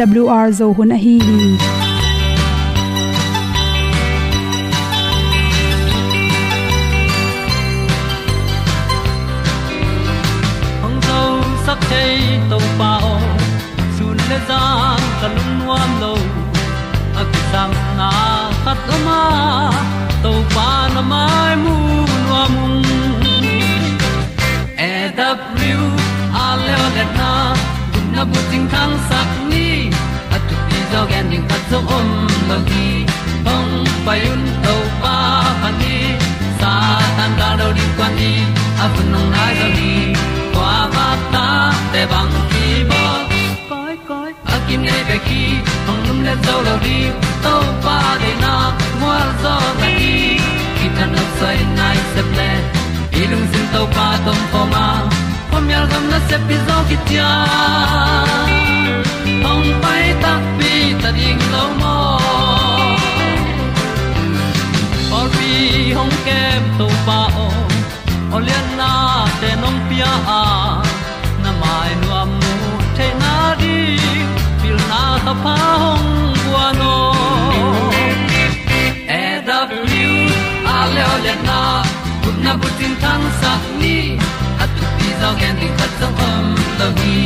awr zo hun a hi. Hi hong zo sak chei to pao sun le za kan nuam lo a ki sam na khat o ma. To pa na mai mu nuam e da a le na. Gun na bu ting kan sak tu pi ding khat zo om lo gi hong pai un to pa pa ni sa tan da do di kwan ni a bu nong nai zo ni kwa ba ta te bang ki bo koi koi a kim nei be ki hong lum le zo lo di to pa de na mo zo ta ni ki tan no sai nai se ple ilung sin to pa tom pa ma. Pom yal gam na se pi zo ki hong pai ta pi ta ding lo mo or pi hong kem to pa o olian na te nong pia a na mai nu am mu te na di pil na ta pa hong bua no e da pru a le olian na kun na bu tin tan sa ni. At tu pi zo gen di khat zo om lo gi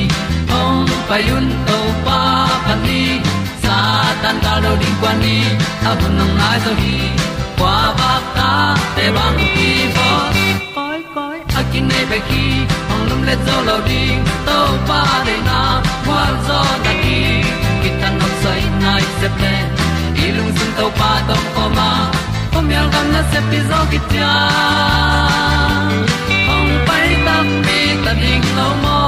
payun to pa pan ni, sa tan ga lo ding kwan ni, a bu nang mai zo hi kwa ba ta te bang ki bo koi koi, a kin nei pe ki, ong lum le zo lo ding, to pa de na kwa zo ta ki. Ki tan nok sai nai se pe i lung sun to pa tom ko ma. Pom yal gam na se pi zo ki tia. Ong pai ta mi ta ding lo mo.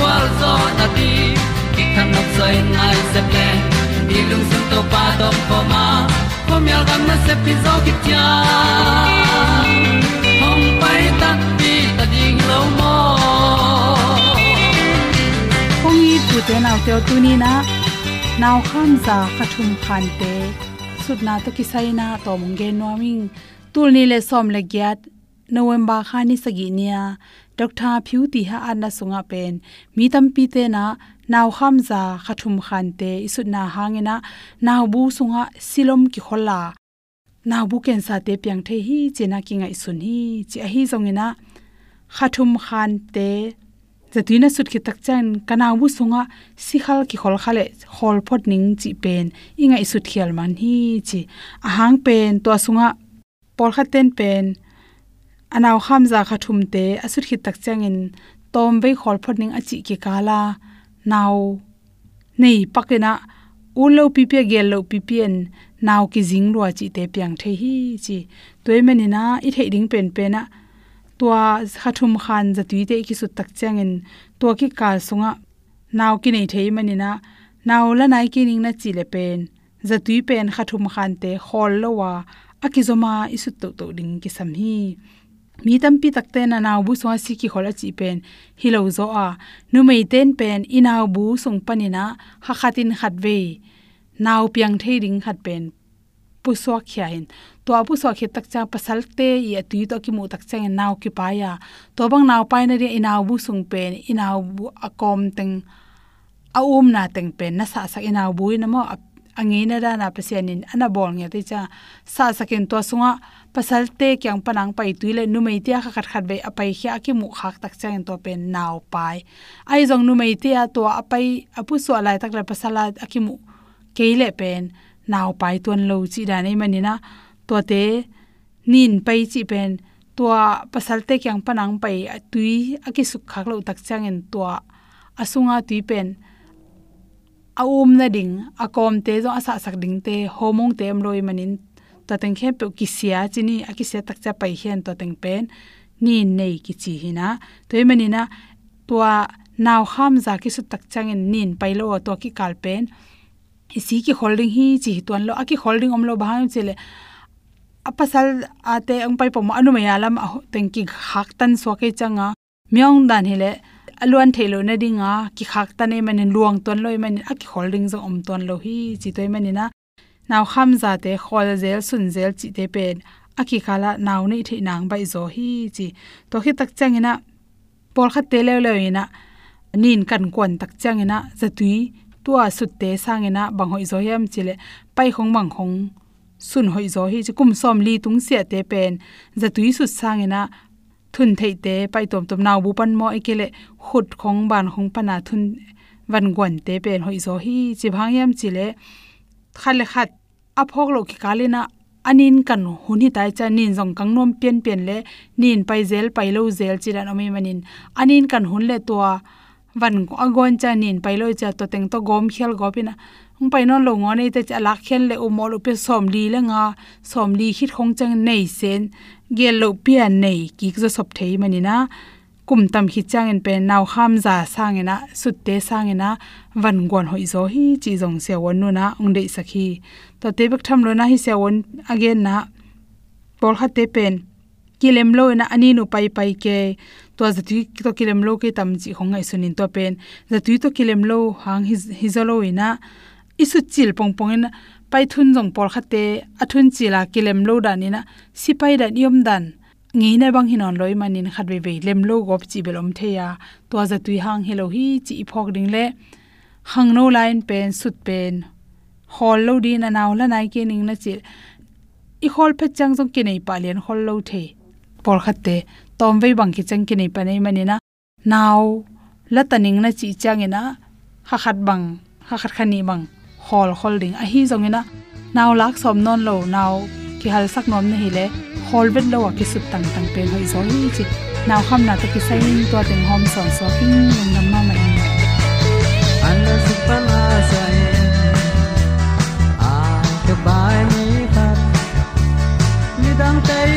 wa zo na ti ki kan nok sai nai se ple ni lung sun to pa to pa ma. Ko mi al gam na se pi zo ki tia hom pai ta ti ta ding lo mo kong i pu te nau te tu ni na. Nau kham za khathum khan te sut na to kisai na to mong ge no ming tul ni le som le gyat november khani sagi nia dr phiu ti ha anna sunga pen mi tam pi te na naw kham za, khathum khan te, isut na hangena naw bu sunga, silom ki khola. Naw bu ken sa te pyang the hi chena ki ngai sun hi chi a hi zongena khathum khan te zatuina sut ki tak chan kana bu sunga, sikhal ki khol khale, khol phot ning chi pen inga isut khial man hi chi, ahang pen to sunga por khaten pen anaw kham za khathum te asut khit tak changin tom ve khol phot achi ki kala, naw nei pakena, ulo pipe gelo lo pipien, naw ki jing lo chi te piang the hi chi. Toy manina i the ding pen pena tua khathum khan za tui te ki su tak changin to ki ka sunga, naw ki nei thei manina naw la nai ki ning na chi le pen, za tui pen khathum khan te khol lo wa akizoma isu to to ding ki sam hi mi tampi takte na naw bu so si ki khola chi pen. Hi lo zo a nu mei ten pen inaw bu sung panina ha khatin khat ve naw piang thei ring khat pen. Pu so khya hin to pu so khe tak cha pasal te ya tu to ki mu tak chang naw ki pa ya to bang naw pa na ri inaw bu sung pen. Inaw bu akom teng, a um na teng pen. Na sa sa inaw bu na mo angi na da na pasianin ana bol nge te cha sa sakin to sunga pasal te kyang panang pai tuile nu mei tia kha khat khat be apai khya ki mu khak tak chang to pen naw pai ai jong nu mei tia to apai apu so lai tak la pasala akimu keile pen naw pai ton lo chi da nei manina to te nin pai chi pen to pasal te kyang panang pai tui aki suk khak lo tak chang en to asunga tui pen aum na ding, akom te zo asa sak ding te homong te amloi manin. To teng khe pe kisia chini akise tak cha pai hian to teng pen. Ni nei ki chi hina. Toy manina, tua naw ham za ki su tak chang in nin pai lo to ki kal pen. Isi ki holding hi chi tuan lo aki holding om lo ba chele apasal ate ang pai pom anu maya lam teng ki hak tan thelo na dinga ki khak ta ne man luang ton loi man a ki holding zo om ton lo hi, chi toy man naw kham za te khol zel, sun zel chi te pen, a ki khala naw nei the nang bai zo hi, chi to hi tak changina por kha te le le ina, nin kan kon tak changina zatui tua sut te sangena bang zo yam chile pai khong bang khong sun hoi zo hi, chi kum som li tung sia te pen zatui sut sangena thun thei te, pai tom tom. Naw bu pan mo ekele khut khong ban khong pana thun van gwan te pen hoi zo hi. Chi bhang yam chile khale khat aphok lo ki kalina anin kan huni tai cha nin jong kang nom pian pian le nin pai zel, pai lo zel chi ran omi manin anin. Kan hun le to van agon cha nin pai lo cha to teng to gom khel gopina ung pai non lo ngone te cha lak khen le u mo lo pe som li le nga. Som li hit khong chang nei sen gel lo pian nei ki zo sop thei manina kum tam hi chang en pe naw kham za sang ena sut te sang ena van gon hoi zo hi chi jong se won nu na ong dei sakhi to te bek tham lo na hi se won again na pol kha te pen, kilem lo na ani nu pai pai ke, to za tu to kilem lo ke tam chi khong ai sunin to pen za tu to kilem lo hang hi hi zo lo ina isu chil pong pong ina pai thun jong pol kha athun chila, kilem lo da na sipai da niom dan, ngi na bang hinon loi manin khat ve ve lem lo gop chi belom theya to za tui hang hello hi, chi phok ding le, hang no line pen, sut pen hol lo din na naw la nai ke ning na chi i hol phe chang jong ke nei pa len hol lo the por khat tom ve bang ki chang ke nei pa nei manina naw la taning na chi chang ina ha khat bang ha khat khani bang. Hol holding a hi jong ina naw lak som non lo naw ki hal sak nom ne hi le hol vet lo ki sut tang tang pen hoi zo hi chi naw kham na to ki sai ni to teng hom son so king nong nam ma mai ana supana sai a ke bai mi khat ni dang tai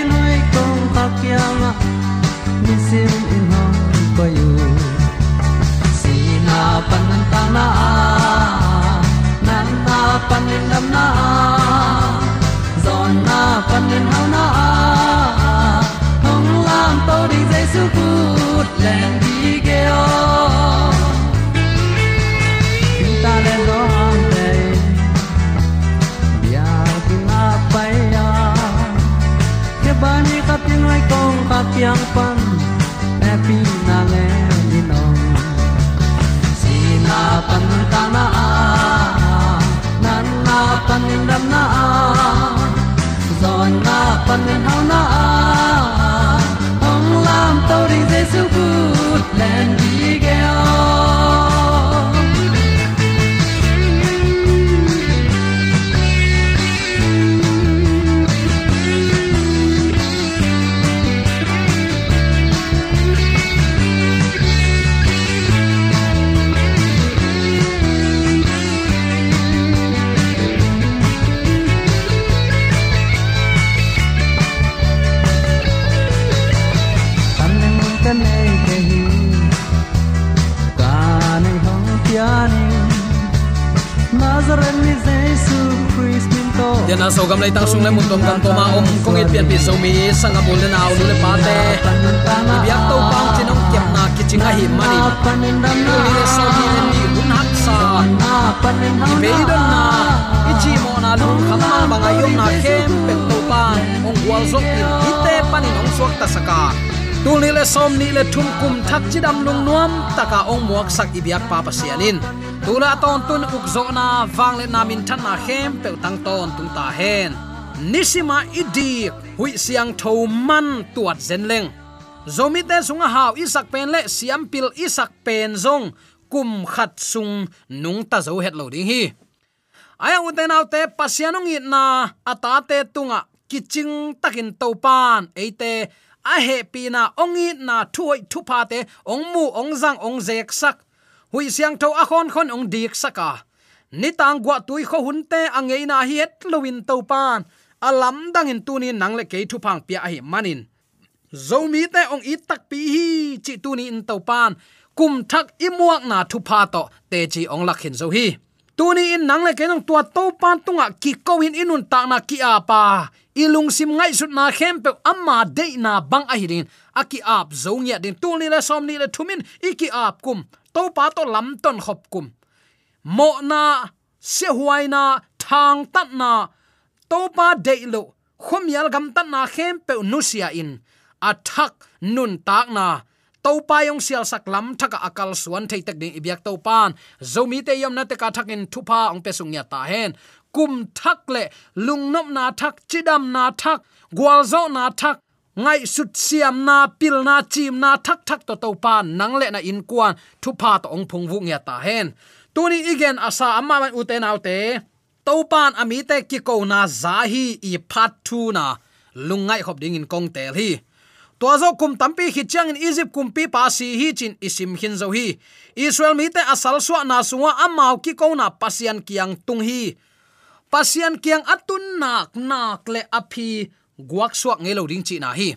yana so gam lai tang sung le mun tom gam to om kong it pian pi so mi sanga bul na au le pa te biak to pang chinong kem na ki chinga hi mani ni le so ni le ni hun hak sa i be don na i chi mo na lu kham ma ba ngai yom na kem pe to pan ong wal zok in hi panin ong suak ta saka tu ni le som ni le thum kum thak chi dam lung nuam taka ong muak sak ibiak pa pa sianin tula ton tun uk zo na wang le na min than na hem pe tang ton tung ta hen. Nisima idi hui siang tho man tuat zen leng. Zomi te sunga haw isak pen le, siam pil isak pen zong. Kum khat sung nung ta zo het lo ding hi. Aya uten autte pasianong it na, ata te tunga, kiching takin topan eite a he pi na ongi na thuai thu pa te, ong mu ong zang ong zek sak. Hui siang tho a khon khon ong dik saka ni tang gwa tui kho hun te angei na hi et lowin to pan alam dang in tunin nang le ke thu phang pia hi manin. Zomi te ong i tak pi hi chi tuni in to pan kum thak imuak na thu pha to, te chi ong lakhin zo hi tuni in nang le kenong tua to pan tunga ki ko in inun ta na ki apa ilung sim ngai sut na khem pe amma de na bang a hirin aki ap zo nya din. Tuni le som ni le thumin. Iki ap kum. To pa to lam ton khop kum. Mo na, se huai na, thang tat na. To pa de lo. Khom yal gam tat na khem pe nusia in. Athak nun tak na to pa yong sial sak lam thaka akal suan thei tak ding ibyak to pan zomi te yom na te ka thakin thupa ong pe sung ya ta hen. Kum thak le lungnop na thak, chidam na thak gwalzo na thak, ngai sut siam na, pil na, chim na, thak thak to to pan nang le na in kwan thu pa to ong phung vu nya ta hen. Tuni igen asa amma man uten autte to pan ami te ki ko na za hi i phat thu na. Lungai khop ding in kong tel hi to zo kum tampi hi chang in egypt kum pi pa si hi chin isim hin zo hi. Israel mi te asal suwa na suwa amau ki ko na pasian kiang tung hi. Pasian kiang atun nak nak le aphi guak suak ngelo ding chi na hi.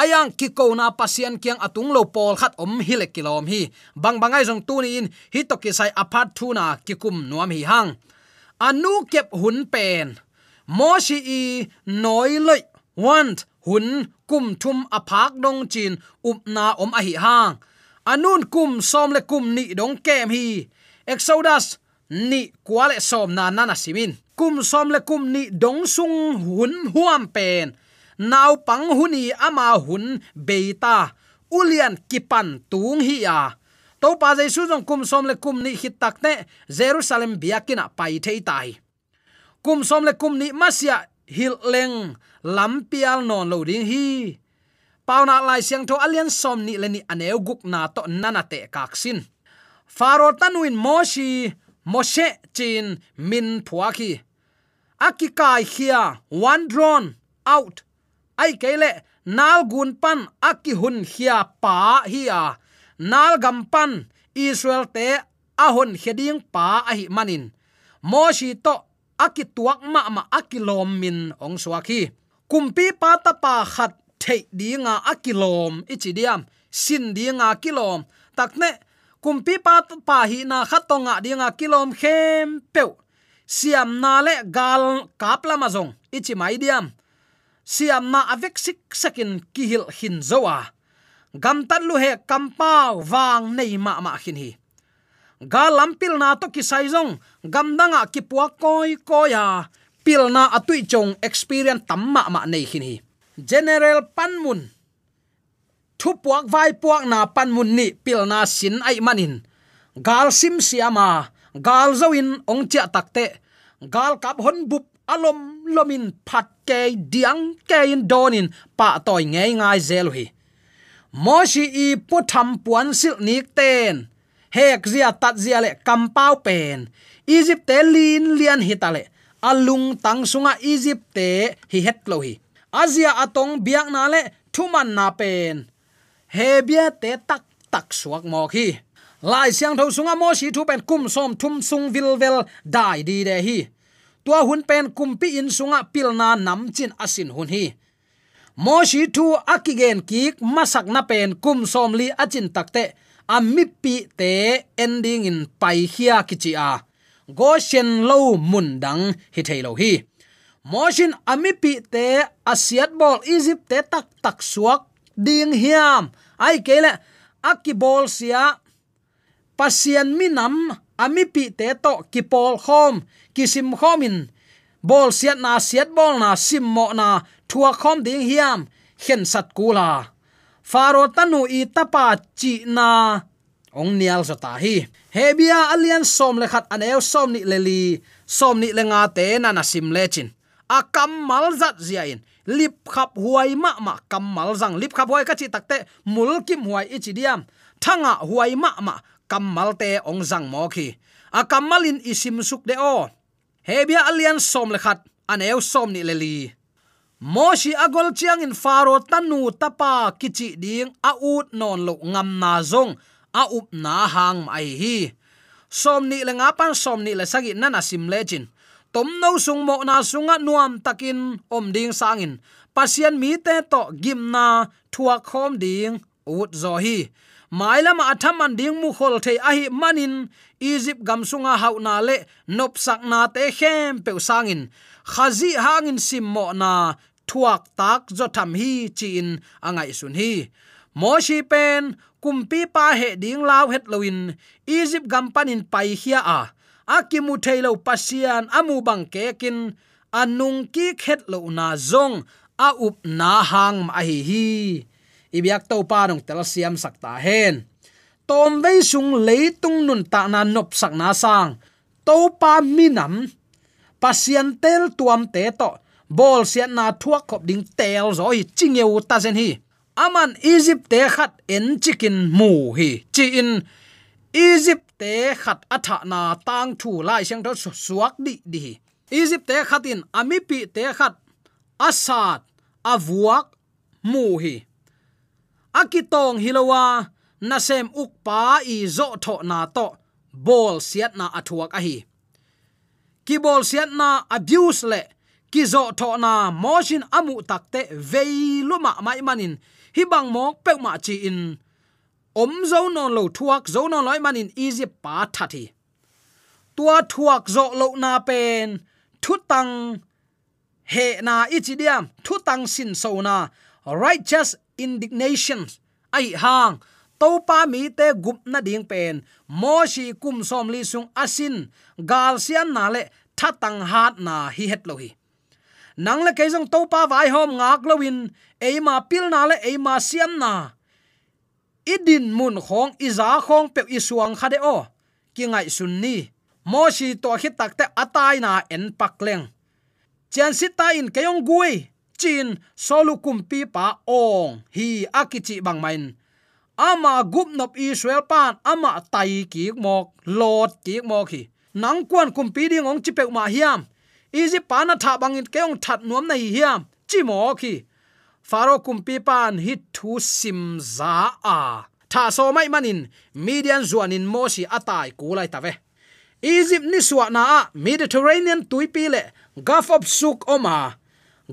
Ayang ki ko na pasian kiang atung lo pol khat om hi le kilom hi. Bang bangai jong tu ni in, hi to ki sai apart thu na ki kum nuam hi hang. Anu kep hun pen. Mo shi i noi loi, want hun kum thum aphak dong chin up na om a hi hang. Anun kum som le kum ni dong kem hi. Exodus, ni kwale som na nana simin. Kum som le kum ni dong sung hun huam pen. Naw pang huni ama hun beita ulian kipan tung hi ya to pa jai su jong kum som le kum ni hit tak ne, jerusalem biakina pai thei tai. Kum som le kum ni masia hil leng lampial non lo ding hi. Pauna lai siang tho alian som ni le ni aneu guk na to nana te kaksin faro tanuin moshi moshe chin min phuaki akikai khia one drone out. Ai kele nal gun pan aki hun khia pa hi a nal gam pan, israel te ahon heding pa a hi manin. Moshi to aki tuak ma ma aki lom min ong suaki kumpi pa ta pa khat thei dinga akilom ichidiam sin dinga kilom takne kumpi pa pa hi na khatonga dinga kilom khem pe siam na le gal kapla mazong ichi mai diam siam na avek sik sakin kihil hin zowa. Gam tan lu he kampau wang nei ma ma khin hi ga lampil na to ki saizong gamdanga ki puwa koi koya pil na atui chong experience tamma ma nei hin hi. General panmun thu puak vai puak na panmun ni pil na sin ai manin gal sim siama gal zoin ong cha takte gal kap hon bup alom lomin phat ke diang ke in donin pa toy nge ngai zelu hi. Moshi i putham puan sil nik ten hek zia tat zia le kampau pen. Egypt te lin lian hitale alung tang sunga egypt te hi het lo hi. Azia atong biak na le thuman na pen. Hebia te tak tak suak mo khi lai siang tho sunga mo si thu pen kum som thum sung vilvel dai di de hi. Tua hun pen kumpi in sunga pilna nam chin asin hun hi. Mo si thu akigen kik masak na pen kum som li achin takte amipi te ending in pai khia kichi a. Go shen lo mun dang hi thailo hi. Moshin ami pi te asiat bol egypt te tak tak suak ding hiam. Ai kele akibol sia. Pasian minam ami pi te to kipol khom. Kisim khomin bol siat na siat bol na sim mo na thua khom ding hiam. Khen sat kula faro tanu i tapa chi na. Ong nial so hi hebia alian som le khat an el som ni leli som ni lenga te na na sim le chin. A kam mal zat zia in. Lip khap huai ma ma, kam mal zang. Lip khap huai ka chi takte mul kim huai ichi diam. Thanga huai ma ma, kam mal te ong zang mo khi. A kam malin isim suk de o. Hebia alian som le khat an el som ni leli moshi agol chiang in faro tanu tapa kichi ding a ut non lo ngam na zong, a up na hang mai hi. Som ni le nga pan, som ni le sagi nana sim lechin tom no sung mo na sunga nuam takin om ding sangin pasian mi te to gim na thua khom ding ut zo hi. Maila athaman ding mu khol thei a hi manin egypt gam sunga hau na le nop sak na te khem pe sangin khazi hangin sim mo na thuak tak zo tham hi chin angai sun hi. Moshi pen kumpi pa he ding law het loin egypt gam panin pai hia a. Akimu thailo pasian amu bang kekin anung ki khet lo na zong, a up na hang ma hi hi. Ibyak to pa nong tel siam sakta hen. Tom ve sung leitung nun ta na nop sak na sang. To pa minam pasian tel tuam te to bol sian na thuak khop ding tel zo hi chingeu ta zen hi aman egypt te khat en chicken mu hi chi in. Egypt te khat atha na tang thu lai sang do suak di di egypt te khatin ami pi te khat asat avuak mu hi akitong hilowa, nasem ukpa i zo tho na to bol siat na athuak a hi ki bol siat na abuse le ki zo tho na motion amu takte veiluma mai manin. Hi bang mok pe ma chi in. Om zo non lo thuak zo non loi manin easy pa thati tua thuak zo lo na pen, thu tang he na ichidiam thu tang sin so na. Righteous indignation, ai hang. To pa mi te gup na ding pen. Mo shi kum som li sung asin gal sian na le thatang hat na hi het lo hi nang le keizong to pa vai hom ngak lowin eima pil na le eima siam na. Idin mun khong iza khong pe isuang khade o. Ki ngai sun ni. Mo shi to khit takte atai na en pakleng chen sit ta in kayong gui, chin solu kumpi pa ong, hi akichi bang main. Ama gup nop israel pan, ama tai ki mok, lot ki mok hi. Nang kwan kumpi ding ong chi pe ma hiam egypt pana tha bangin keong that nuam nei hiam chimo khi faro kumpi pan hi thu sim za a tha so mai manin median zuanin mosi atai kulai tave egypt ni suwa na a mediterranean tuipi le gulf of suk oma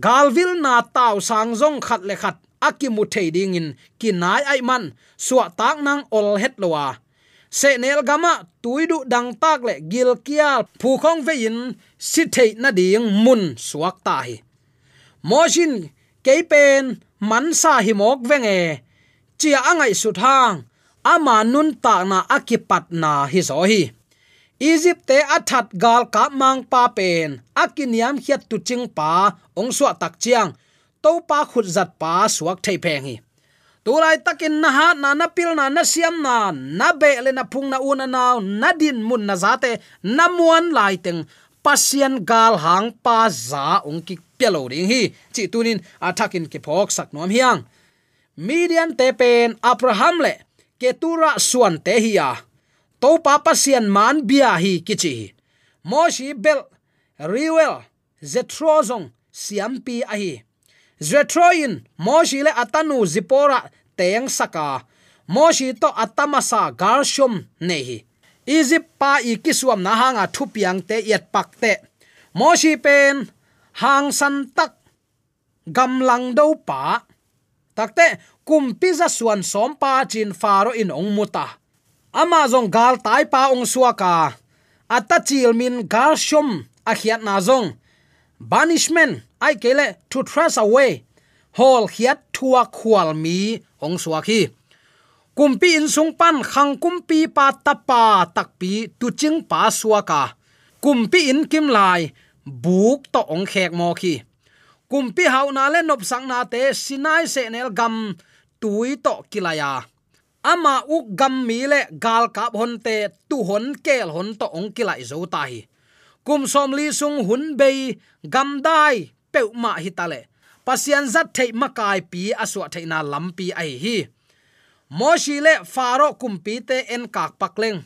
galvil na taw sang jong khat le khat akimu theiding in kinai ai man suwa tak nang ol het lowa se nel gama tuidu dang tak le gil kial phu khong ve in si thei na ding mun suak ta hi. Moshin keipen man sa hi mok venge chia angai su thang, ama nun ta na akipat na hi zo hi. Egypt te athat gal ka mang pa pen akiniam hiat tu ching pa, ong suwa tak chiang, to pa khut zat pa suak thei pheng hi tulai takin na ha, na na pil na na siam na na be le na phung na una na na din mun na zate, na muan lai teng. Pasian gal hang pa za ong ki pelo ring hi. Chi tunin athakin ke phok sak nom hiang. Median te pen abraham le ketura suan te hi ya to pa pasian man bia hi kichi moshi bel, riwel, zetrozong siampi ahi zetroin moshi le atanu zipora teng saka. Moshi to atamasa garshum nehi. Egypt pa i kiswam na hanga thupiang te yet pakte moshi pen, hang san tak gamlang do pa. Takte kum za suan som pa chin faro in ong muta. Amazon gal tai pa ong suaka ata chil min garshum akhiat na zong. Banishment, ai kele to thrust away. Hol hiat thua khwal mi ong suaki kumpi in sung pan, khang kumpi pa tapa takpi tu ching pa suaka kumpi in kim lai buk to ong khek mo khi. Kumpi hau na le nop sang na te, sinai se nel gam, tui to kilaya ama u gam mi le gal kap hon te, tu hon kel hon to ong kilai zo ta hi kum som li sung hun bei, gam dai, peu ma hi ta le pasian zat thei makai pi aswa thei na lampi ai hi. Moshi le faro kumpi te en kak pakleng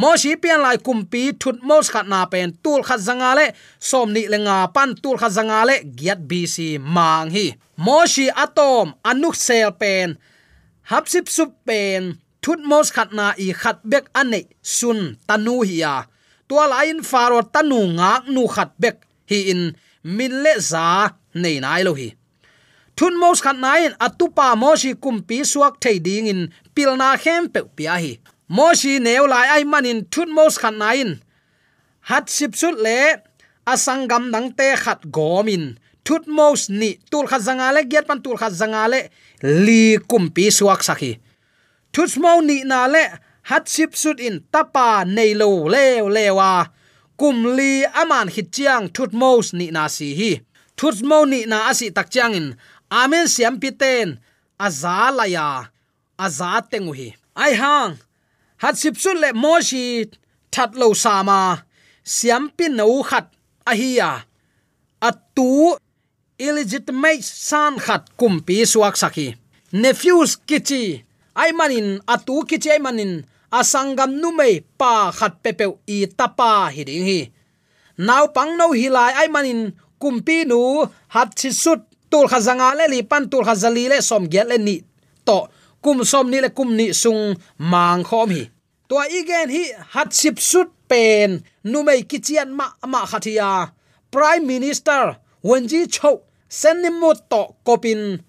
moshi pian lai kumpi thut mos khat na pen tul khat zanga le, som ni le nga pan tul khat zanga le, giat bc mang hi. Moshi atom anuk sel pen hapsip sup pen, thut mos khat na i khat bek ane sun tanu hiya tua lain faro tanu ngak nu khat bek, hi in min le za nei nai lo hi thun mos khat nain atupa moshi kumpi suak thei ding in pilna khem pe pia hi. Moshi neu lai ai manin thun mos khat nain hat sip sut le asangam dang te khat gomin thut mos ni, tul khat zanga le, giat pan tul khat zanga le, li kumpi suak sakhi thut mo ni na le, hat sip sut in, tapa nei lo le lewa kum li aman hit chiang thut mos ni na si hi. Thut mo ni na asi tak chiang in amen, siam piten. Azalaya aza tengu hi ai hang. Hat sip sun le moshi that lo sama siam pin no khat a hi ya atu illegitimate san khat kumpi suak saki. Nephews kichi. Ai manin, atu kichi ai manin. Asangam nu mei pa khat pepe i tapa hi ding hi. Naw pang no hilai ai manin kumpi nu hat chi sut tul khazanga le li pan tul khazali le som gel le ni to kum som ni le kum ni sung mang khom hi. To igen hi hat sip sut pen nu mai kichian ma ma khathia, prime minister wenji chho senimut to kopin,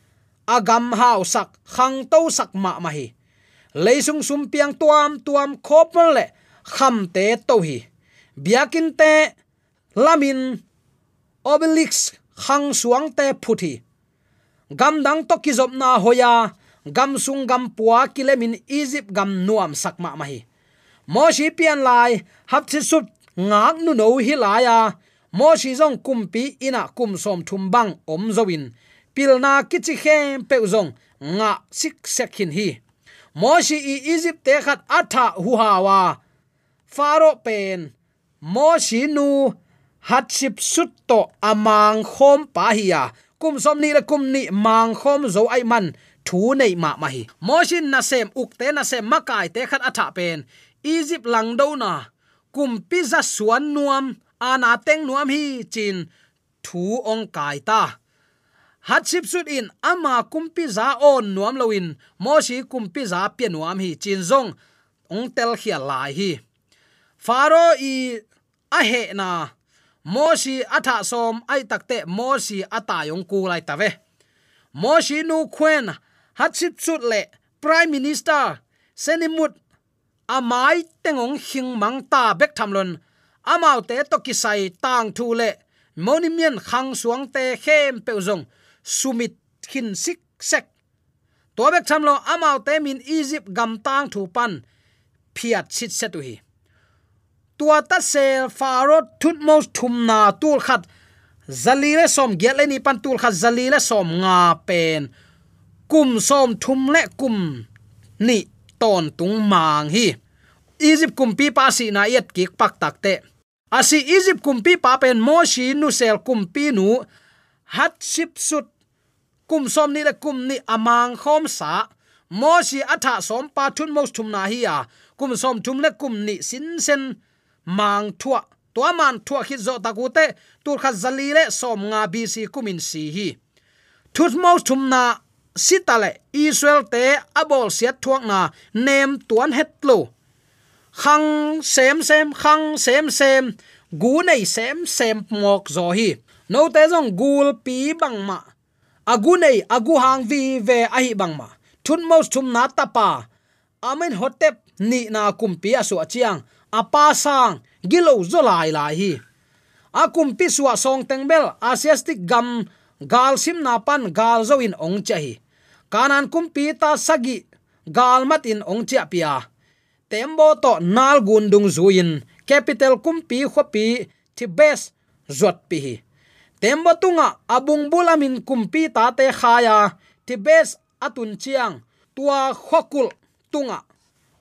agam hau sak, khang to sak ma ma hi. Leisung sum piang tuam tuam khopol le, kham te to hi. Biakin te, lamin obelix khang suang te phuthi. Gam dang to ki zop na hoya, gam sung gam puwa kilemin egypt gam nuam sakma mahi mo shi pian lai, hap chi sup ngak nu no hi la ya mo shi zong kumpi ina kum som thum bang om zowin pilna kichi khem pe zong nga sik sekhin hi. Mo shi i egypt te khat atha hu hawa faro pen. Mo shi nu hat sip sut to amang à khom pa hiya kum à. som ni la kum ni mang khom zo ai man thu nei ma ma hi. Moshin na sem uk te na sem makai te khat atha pen egypt lang do na kum pizza suan nuam à ana teng nuam hi chin thu ong kai ta. Hat sip sut in ama kumpi za on nuam loin moshi kumpi za pia nuam hi chin zong. Ong tel khia lai hi. Faro i a he na mosi atha som ai takte mosi ata yong ku lai tave mosi nu khwen hatchip chut le prime minister senimut amai tengong hing mang ta bek thamlon amau te to kisai tang thu le monument khang suang te khem pe zong sumit khin sik sek. To bek thamlo amau te min egypt gam tang thu pan phiat chit se tu hi tua ta sel faro thut mos thum na tul khat. Zalile som gel le ni pan tul khat zalile som nga pen kum som thum le kum ni ton tung mang hi egypt kum pi pa si na yet ki pak tak te asi egypt kum pi pa pen mo shi nu sel kum pi nu hat ship sut kum som ni le kum ni amang khom sa mo shi atha som pa thun mos thum na hi ya kum som thum le kum ni sin sen mang thua. Tua man thua khi zo takute tur kha zali le som nga bc kumin si hi. Thut mo thum na sitale israel te abol siat thuak na nem tuan het lo khang sem sem khang sem sem gu nei sem sem mok zo hi. No te jong gul pi bang ma agu nei agu hang vi ve a hi bang ma thun mo thum na tapa amen hotep ni na kumpi asu achiang apa sang gilo zo lai lai hi. Akum pi suwa song tengbel asiastic gam, gal sim na pan gal zo in ong chahi kanan kum pi ta sagi, gal mat in ong cha pia. Tembo to nal gundung zuin capital kum pi khopi thi best zot pi hi. Tembo tunga, abung bulamin kumpi ta te khaya thi best atun chiang, tua khokul tunga.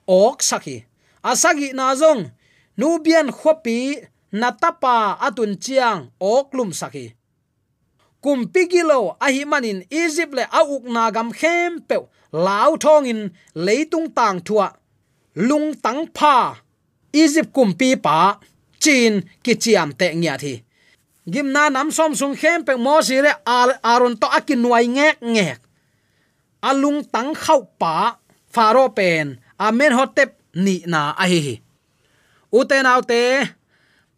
Ok sakhi asagi na zong, nubian khopi natapa atun chiang oklum saki kumpigilo ahimanin gilo manin egypt le auk na gam khem pe lao thong in leitung tang thua. Lung tang pha, egypt kumpi pa, chin kichiam te ngia thi. Gimna nam som sung khem pe mo si re aron to akin nuai ngek ngek. Alung tang khau pa faro pen, amen hotep ni na a hi hi uten autte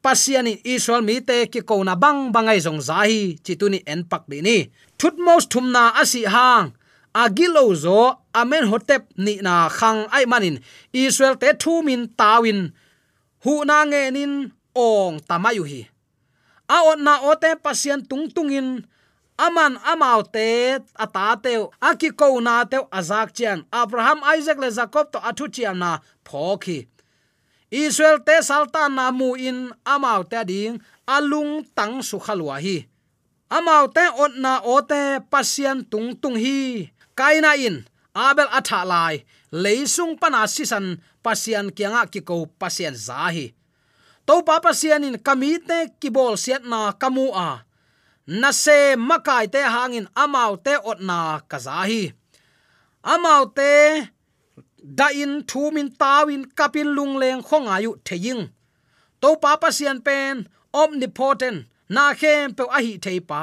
pasiani israel mi te ki ko na bang bangai zong zahi chituni en pak di ni. Thut mos thumna asi hang. Agilo zo, amen hotep ni na khang ai manin. Israel te thu min tawin. Hu na nge nin ong tamayu hi a ot na ote pasian tung tungin aman amau te ata te aki ko na te azak chian abraham, isaac le jacob to athu chiam na phokhi israel te saltan na mu in amau te ding alung tang su khalwa hi. Amau te ot na ote pasian tung tung hi. Kaina in, abel atha lai, leisung pana sisan pasian kianga ki ko pasian zahi to pa pasian in kamite kibol siat na kamu a na se makai te hangin amau te otna kazahi. Amau te da in thu min tawin kapin lungleng leng khong theying. To papa sian pen omnipotent na khem pe a hi thei pa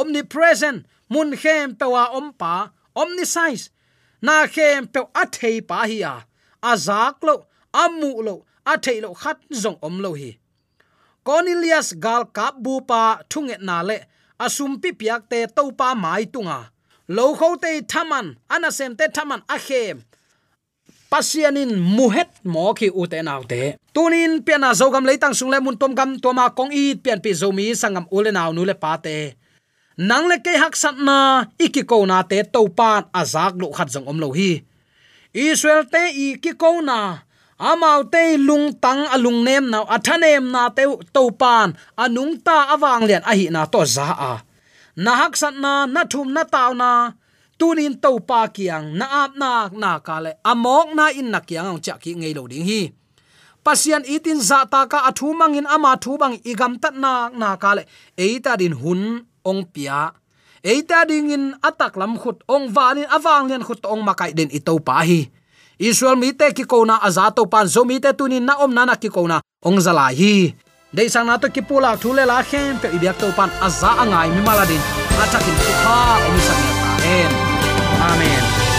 omnipresent mun khem pe wa om pa omniscience na khem pe a thei pa hi a azak lo, amu lo a thei lo khat zong om lo hi. Cornelius gal kap bu pa thunget na le asum pi piak te to pa mai tunga. Lo kho te thaman anasem te thaman a khem. Pasianin muhet mo khi u te naw te. Tunin piana zogam leitang sung le mun tom gam toma kong i pian pi zomi sangam ule naw nu le pa te. Nang le ke hak sat na, iki ko na te to pan azak lu khat jong om lo hi. Israel te i ki ko na amau te lung tang alung nem na athanem na te to pan anung ta awang lian, a hi na to za a. Na hak sat na na thum na taw na, tunin to pa kiang, na ap na na kale amok na in na kiang ang cha ki ngei lo ding hi. Pasian itin za ta ka athu mangin ama thu bang igam tat na na kale eita din hun ong pia. Eita ding in atak lam khut ong vanin awang lian khut ong makai den itau pa hi israel mi te ki kona azato pan zo mi te tunin na om nana ki kona ong zala hi. Dei sang na to ki pula thule la khem pe ibyak to pan aza angai mi maladin atakin tu kha om sang ta en amen.